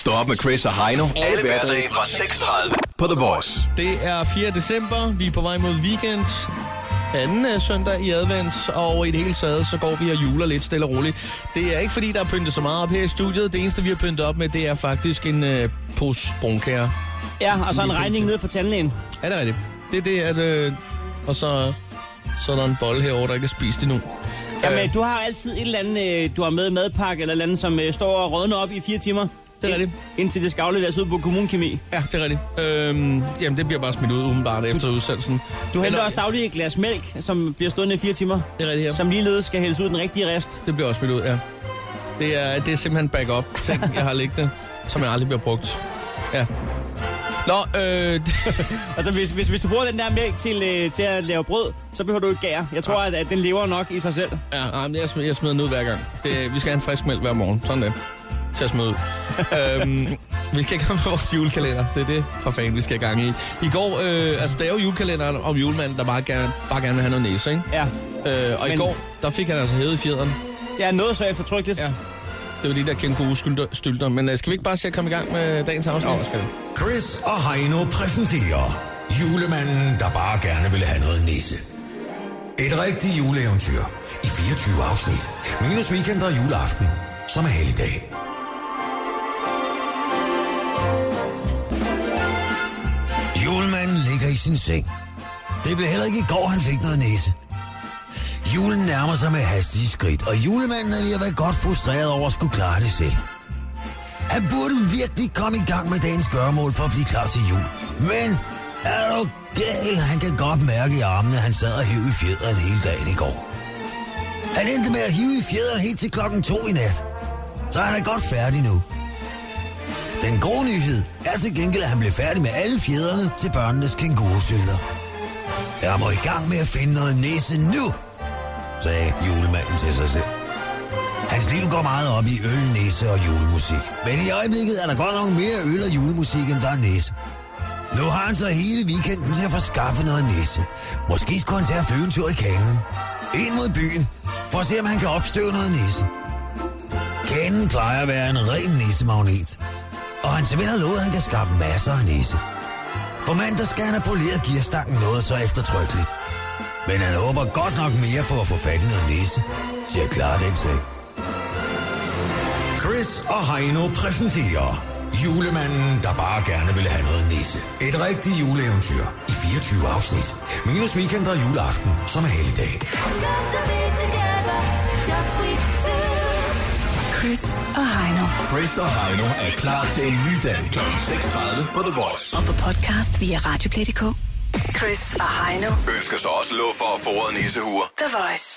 Stå op med Chris og Heino. Alle hverdage fra 6.30 på The Voice. Det er 4. december. Vi er på vej mod weekend. Anden øh, søndag i advent, og i det hele taget, så går vi og juler lidt stille og roligt. Det er ikke fordi, der er pyntet så meget op her i studiet. Det eneste, vi har pyntet op med, det er faktisk en øh, pose brunkager. Ja, og så en regning ned for tandlægen. Er det rigtigt? Det er det, at... Øh, og så, så er der en bolle herovre, der ikke er spist endnu. Jamen, Øh, du har altid et eller andet, øh, du har med madpakke eller et eller andet, som øh, står og rådner op i fire timer. Det er rigtigt. Indtil det skal afleveres ud på kommunekemi. Ja, det er rigtigt. Øhm, jamen, det bliver bare smidt ud umiddelbart efter udsendelsen. Du henter Eller- også dagligt et glas mælk, som bliver stående i fire timer. Det er rigtigt, ja. Som ligeledes skal hældes ud den rigtige rest. Det bliver også smidt ud, ja. Det er, det er simpelthen backup ting, jeg har liggende, som jeg aldrig bliver brugt. Ja. Nå, øh, Altså, hvis, hvis, hvis du bruger den der mælk til, øh, til at lave brød, så behøver du ikke gær. Jeg tror, at, at den lever nok i sig selv. ja, nej, men jeg, smider, jeg smider den ud hver gang. Det, vi skal have en frisk mælk hver morgen. Sådan det. Til at smide ud. øhm, vi skal i gang med vores julekalender. Det er det, for fanden, vi skal i gang i. I går, øh, altså der er jo julekalenderen om julemanden, der bare gerne, bare gerne vil have noget næse, ikke? Ja. Øh, og Men- i går, der fik han altså hævet i fjederen. Jeg noget så eftertrykkeligt. Ja. Det var de der kænguru-stylter. Men øh, skal vi ikke bare se at komme i gang med dagens afsnit? Jo, skal vi. Chris og Heino præsenterer Julemanden, der bare gerne ville have noget nisse. Et rigtigt juleeventyr i 24 afsnit. Minus weekend og juleaften, som er helligdag. Sin seng. Det blev heller ikke i går, han fik noget næse. Julen nærmer sig med hastige skridt, og julemanden er ved at være godt frustreret over at skulle klare det selv. Han burde virkelig komme i gang med dagens gørmål for at blive klar til jul. Men er du gal? Han kan godt mærke i armene, at han sad og hævde i fjederen hele dagen i går. Han endte med at hive i fjederen helt til klokken to i nat. Så han er godt færdig nu. Den gode nyhed er til gengæld, at han blev færdig med alle fjederne til børnenes kængurustylter. Jeg må i gang med at finde noget næse nu, sagde julemanden til sig selv. Hans liv går meget op i øl, næse og julemusik. Men i øjeblikket er der godt nok mere øl og julemusik, end der er næse. Nu har han så hele weekenden til at få skaffet noget næse. Måske skulle han tage at flyve en tur i kanen. Ind mod byen, for at se, om han kan opstøve noget næse. Kanen plejer at være en ren næsemagnet. Og hans ven har lovet, at han kan skaffe masser af næse. På mandag skal han have poleret gearstangen noget så eftertrykkeligt. Men han håber godt nok mere på at få fat i noget næse til at klare den sag. Chris og Heino præsenterer Julemanden, der bare gerne ville have noget nisse. Et rigtigt juleeventyr i 24 afsnit. Minus weekend og juleaften, som er helligdag. Got to be together, just we two. Chris og Heino. Chris og Heino er klar til en ny dag kl. 6.30 på The Voice. Og på podcast via Radioplay.dk. Chris og Heino. Ønsker så også lov for at få nissehuer. The Voice.